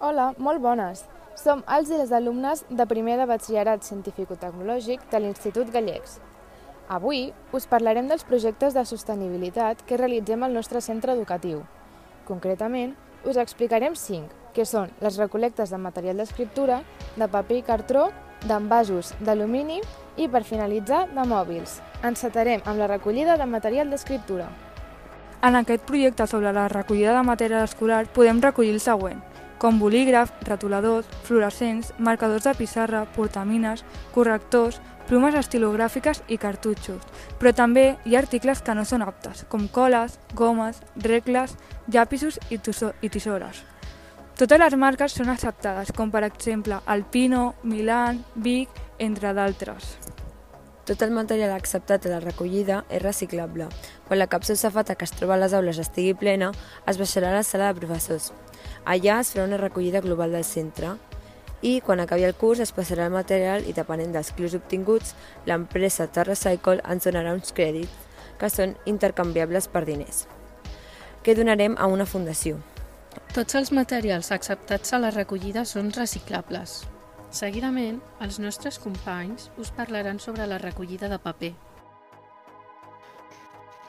Hola, molt bones. Som els i les alumnes de primer de batxillerat científico-tecnològic de l'Institut Gallecs. Avui us parlarem dels projectes de sostenibilitat que realitzem al nostre centre educatiu. Concretament, us explicarem cinc, que són les recolectes de material d'escriptura, de paper i cartró, d'envasos d'alumini i, per finalitzar, de mòbils. Encetarem amb la recollida de material d'escriptura. En aquest projecte sobre la recollida de material escolar podem recollir el següent, com bolígraf, retoladors, fluorescents, marcadors de pissarra, portamines, correctors, plomes estilogràfiques i cartutxos, però també hi ha articles que no són aptes, com coles, gomes, regles, llapisos i, i tisores. Totes les marques són acceptades, com per exemple Alpino, Milan, Vic, entre d'altres. Tot el material acceptat a la recollida és reciclable. Quan la capsa safata que es troba a les aules estigui plena, es baixarà a la sala de professors. Allà es farà una recollida global del centre i quan acabi el curs es passarà el material i depenent dels clius obtinguts, l'empresa TerraCycle ens donarà uns crèdits que són intercanviables per diners, que donarem a una fundació. Tots els materials acceptats a la recollida són reciclables. Seguidament, els nostres companys us parlaran sobre la recollida de paper.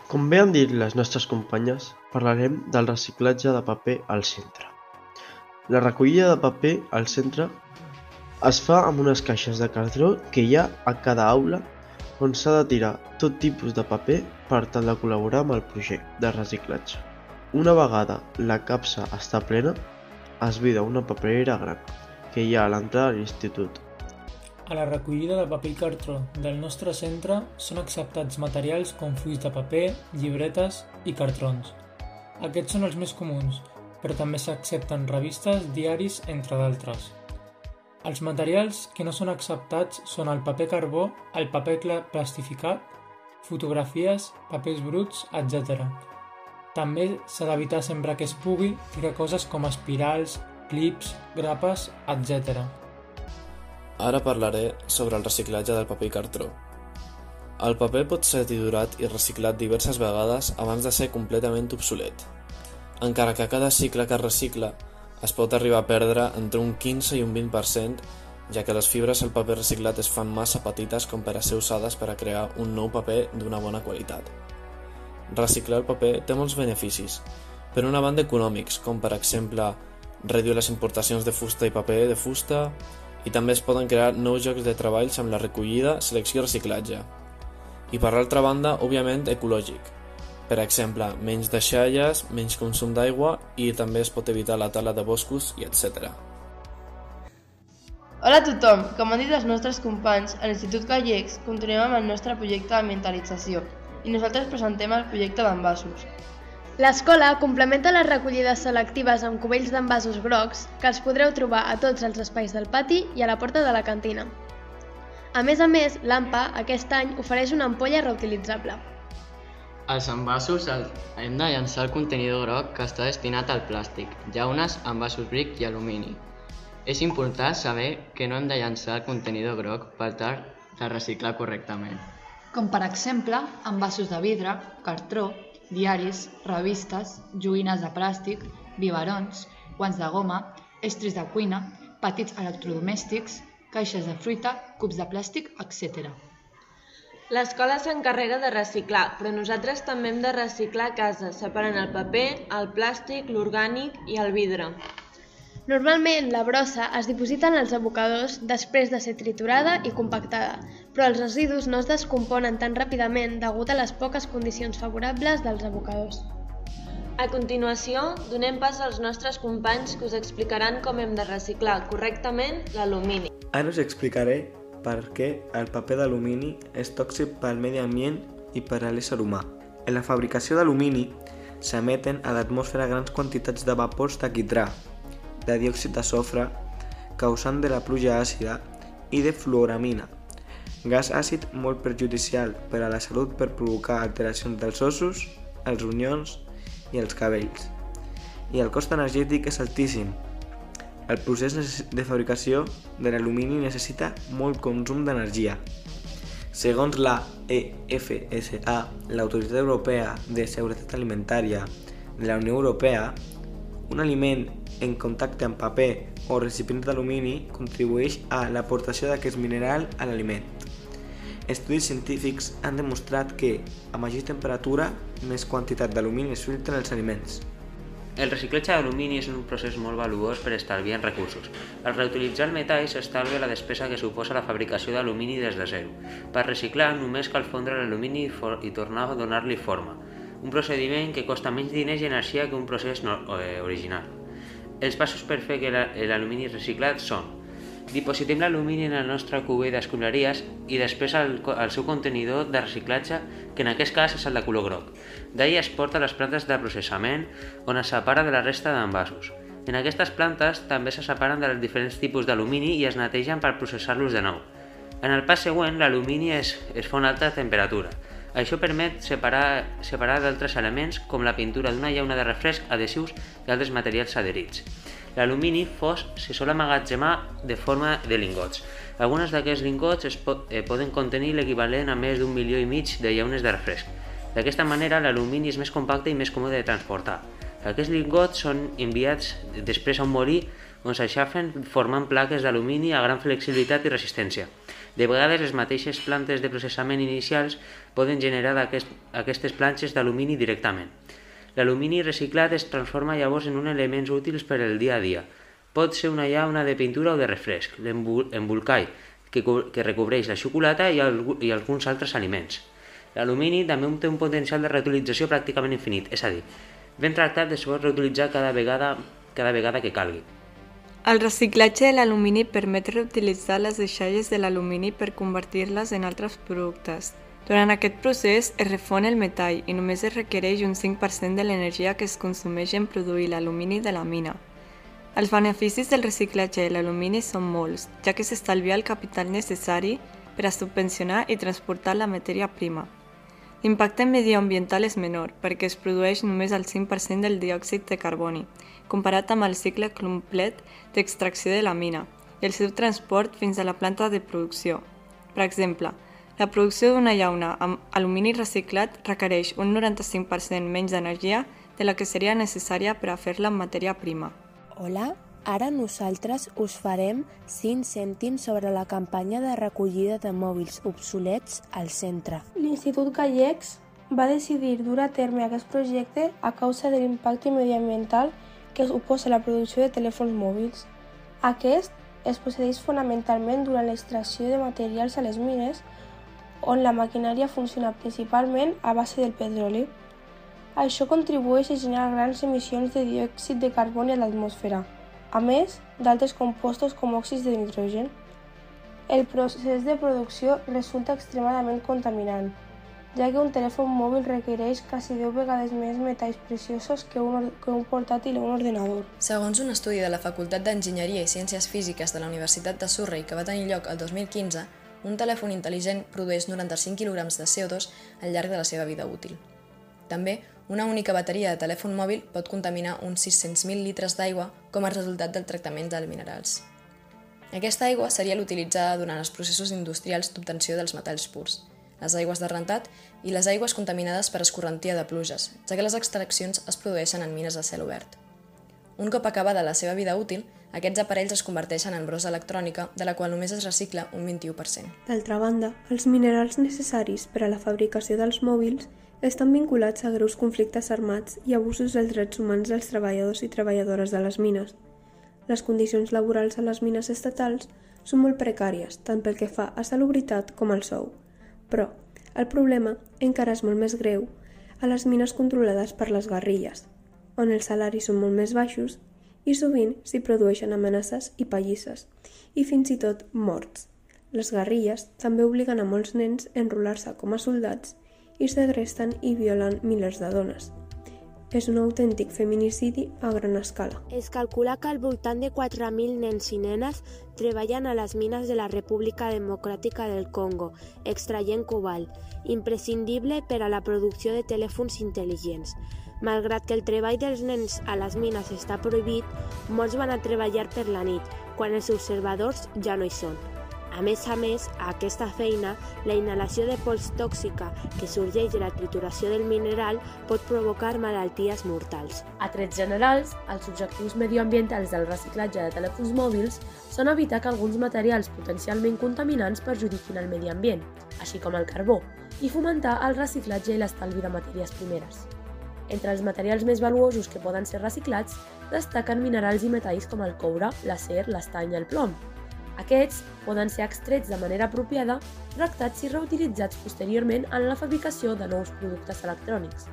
Com bé han dit les nostres companyes, parlarem del reciclatge de paper al centre. La recollida de paper al centre es fa amb unes caixes de cartró que hi ha a cada aula on s'ha de tirar tot tipus de paper per tal de col·laborar amb el projecte de reciclatge. Una vegada la capsa està plena, es vida una paperera gran que hi ha a l'entrada de l'institut. A la recollida de paper i cartró del nostre centre són acceptats materials com fulls de paper, llibretes i cartrons. Aquests són els més comuns, però també s'accepten revistes, diaris, entre d'altres. Els materials que no són acceptats són el paper carbó, el paper plastificat, fotografies, papers bruts, etc. També s'ha d'evitar sempre que es pugui ficar coses com espirals, clips, grapes, etc. Ara parlaré sobre el reciclatge del paper cartró. El paper pot ser triturat i reciclat diverses vegades abans de ser completament obsolet encara que cada cicle que es recicla es pot arribar a perdre entre un 15 i un 20%, ja que les fibres del paper reciclat es fan massa petites com per a ser usades per a crear un nou paper d'una bona qualitat. Reciclar el paper té molts beneficis, per una banda econòmics, com per exemple reduir les importacions de fusta i paper de fusta, i també es poden crear nous llocs de treballs amb la recollida, selecció i reciclatge. I per l'altra banda, òbviament, ecològic, per exemple, menys deixalles, menys consum d'aigua i també es pot evitar la tala de boscos i etc. Hola a tothom! Com han dit els nostres companys, a l'Institut Gallecs continuem amb el nostre projecte d'ambientalització i nosaltres presentem el projecte d'envasos. L'escola complementa les recollides selectives amb cubells d'envasos grocs que els podreu trobar a tots els espais del pati i a la porta de la cantina. A més a més, l'AMPA aquest any ofereix una ampolla reutilitzable. Als envasos hem de llançar el contenidor groc que està destinat al plàstic, llaunes, envasos bric i alumini. És important saber que no hem de llançar el contenidor groc per tal de reciclar correctament. Com per exemple, envasos de vidre, cartró, diaris, revistes, joguines de plàstic, biberons, guants de goma, estris de cuina, petits electrodomèstics, caixes de fruita, cubs de plàstic, etc. L'escola s'encarrega de reciclar, però nosaltres també hem de reciclar a casa, separant el paper, el plàstic, l'orgànic i el vidre. Normalment la brossa es diposita en els abocadors després de ser triturada i compactada, però els residus no es descomponen tan ràpidament degut a les poques condicions favorables dels abocadors. A continuació, donem pas als nostres companys que us explicaran com hem de reciclar correctament l'alumini. Ara us explicaré perquè el paper d'alumini és tòxic pel medi ambient i per a l'ésser humà. En la fabricació d'alumini s'emeten a l'atmosfera grans quantitats de vapors de quitrà, de diòxid de sofre, causant de la pluja àcida i de fluoramina, gas àcid molt perjudicial per a la salut per provocar alteracions dels ossos, els ronyons i els cabells. I el cost energètic és altíssim, el procés de fabricació de l'alumini necessita molt consum d'energia. Segons la EFSA, l'Autoritat Europea de Seguretat Alimentària de la Unió Europea, un aliment en contacte amb paper o recipients d'alumini contribueix a l'aportació d'aquest mineral a l'aliment. Estudis científics han demostrat que, a major temperatura, més quantitat d'alumini es filtra en els aliments. El reciclatge d'alumini és un procés molt valuós per estalviar recursos. Al reutilitzar el metall s'estalvia la despesa que suposa la fabricació d'alumini des de zero. Per reciclar només cal fondre l'alumini i tornar a donar-li forma, un procediment que costa menys diners i energia que un procés no, eh, original. Els passos per fer que l'alumini reciclat són Dipositem l'alumini en el nostre cuber d'escombraries i després al, al seu contenidor de reciclatge, que en aquest cas és el de color groc. D'ahir es porta a les plantes de processament, on es separa de la resta d'envasos. En aquestes plantes també se separen dels diferents tipus d'alumini i es netegen per processar-los de nou. En el pas següent, l'alumini es, es fa a una alta temperatura. Això permet separar, separar d'altres elements com la pintura d'una llauna de refresc, adhesius i altres materials adherits. L'alumini fos se sol amagatzemar de forma de lingots. Alguns d'aquests lingots es po eh, poden contenir l'equivalent a més d'un milió i mig de llaunes de refresc. D'aquesta manera, l'alumini és més compacte i més còmode de transportar. Aquests lingots són enviats després a un molí on s'aixafen formant plaques d'alumini a gran flexibilitat i resistència. De vegades, les mateixes plantes de processament inicials poden generar aquest, aquestes planxes d'alumini directament. L'alumini reciclat es transforma llavors en un elements útils per al dia a dia. Pot ser una llauna de pintura o de refresc, l'embolcall, que, que recobreix la xocolata i, el, i alguns altres aliments. L'alumini també té un potencial de reutilització pràcticament infinit, és a dir, ben tractat es pot reutilitzar cada vegada, cada vegada que calgui. El reciclatge de l'alumini permet reutilitzar les deixalles de l'alumini per convertir-les en altres productes, durant aquest procés es refon el metall i només es requereix un 5% de l'energia que es consumeix en produir l'alumini de la mina. Els beneficis del reciclatge de l'alumini són molts, ja que s'estalvia el capital necessari per a subvencionar i transportar la matèria prima. L'impacte medioambiental és menor perquè es produeix només el 5% del diòxid de carboni, comparat amb el cicle complet d'extracció de la mina i el seu transport fins a la planta de producció. Per exemple, la producció d'una llauna amb alumini reciclat requereix un 95% menys d'energia de la que seria necessària per a fer-la amb matèria prima. Hola, ara nosaltres us farem 5 cèntims sobre la campanya de recollida de mòbils obsolets al centre. L'Institut Gallecs va decidir dur a terme aquest projecte a causa de l'impacte mediambiental que suposa la producció de telèfons mòbils. Aquest es procedeix fonamentalment durant l'extracció de materials a les mines on la maquinària funciona principalment a base del petroli. Això contribueix a generar grans emissions de diòxid de carboni a l'atmosfera, a més d'altres compostos com òxids de nitrogen. El procés de producció resulta extremadament contaminant, ja que un telèfon mòbil requereix quasi 10 vegades més metalls preciosos que un, que un portàtil o un ordenador. Segons un estudi de la Facultat d'Enginyeria i Ciències Físiques de la Universitat de Surrey que va tenir lloc el 2015, un telèfon intel·ligent produeix 95 kg de CO2 al llarg de la seva vida útil. També, una única bateria de telèfon mòbil pot contaminar uns 600.000 litres d'aigua com a resultat del tractament dels minerals. Aquesta aigua seria l'utilitzada durant els processos industrials d'obtenció dels metalls purs, les aigües de rentat i les aigües contaminades per escorrentia de pluges, ja que les extraccions es produeixen en mines a cel obert. Un cop acabada la seva vida útil, aquests aparells es converteixen en brossa electrònica, de la qual només es recicla un 21%. D'altra banda, els minerals necessaris per a la fabricació dels mòbils estan vinculats a greus conflictes armats i abusos dels drets humans dels treballadors i treballadores de les mines. Les condicions laborals a les mines estatals són molt precàries, tant pel que fa a salubritat com al sou. Però el problema encara és molt més greu a les mines controlades per les guerrilles, on els salaris són molt més baixos i sovint s'hi produeixen amenaces i pallisses, i fins i tot morts. Les guerrilles també obliguen a molts nens a enrolar-se com a soldats i segresten i violen milers de dones. És un autèntic feminicidi a gran escala. Es calcula que al voltant de 4.000 nens i nenes treballen a les mines de la República Democràtica del Congo, extraient cobalt, imprescindible per a la producció de telèfons intel·ligents. Malgrat que el treball dels nens a les mines està prohibit, molts van a treballar per la nit, quan els observadors ja no hi són. A més a més, a aquesta feina, la inhalació de pols tòxica que sorgeix de la trituració del mineral pot provocar malalties mortals. A trets generals, els objectius medioambientals del reciclatge de telèfons mòbils són evitar que alguns materials potencialment contaminants perjudiquin el medi ambient, així com el carbó, i fomentar el reciclatge i l'estalvi de matèries primeres. Entre els materials més valuosos que poden ser reciclats destaquen minerals i metalls com el coure, l'acer, l'estany i el plom, aquests poden ser extrets de manera apropiada, tractats i reutilitzats posteriorment en la fabricació de nous productes electrònics.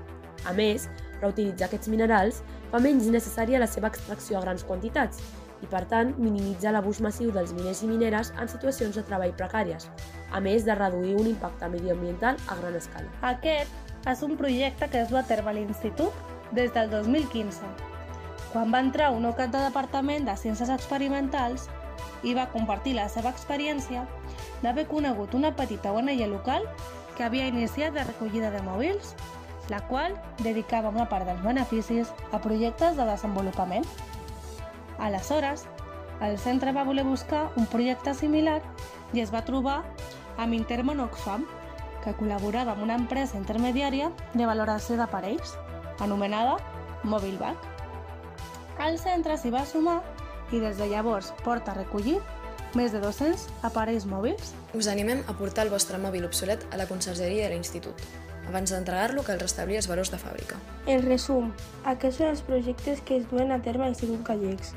A més, reutilitzar aquests minerals fa menys necessària la seva extracció a grans quantitats i, per tant, minimitza l'abús massiu dels miners i mineres en situacions de treball precàries, a més de reduir un impacte mediambiental a gran escala. Aquest és un projecte que es du a terme a l'Institut des del 2015, quan va entrar un nou cap de Departament de Ciències Experimentals i va compartir la seva experiència d'haver conegut una petita ONG local que havia iniciat la recollida de mòbils, la qual dedicava una part dels beneficis a projectes de desenvolupament. Aleshores, el centre va voler buscar un projecte similar i es va trobar amb Intermon Oxfam, que col·laborava amb una empresa intermediària de valoració d'aparells, anomenada Mobilback. El centre s'hi va sumar i des de llavors porta a recollir més de 200 aparells mòbils. Us animem a portar el vostre mòbil obsolet a la consergeria de l'Institut, abans d'entregar-lo cal restablir els valors de fàbrica. En resum, aquests són els projectes que es duen a terme a l'Institut Gallecs.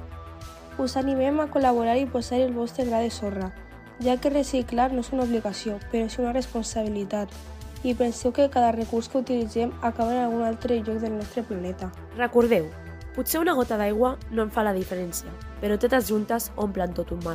Us animem a col·laborar i posar el vostre gra de sorra, ja que reciclar no és una obligació, però és una responsabilitat. I penseu que cada recurs que utilitzem acaba en algun altre lloc del nostre planeta. Recordeu, Potser una gota d'aigua no en fa la diferència, però totes juntes omplen tot un mar.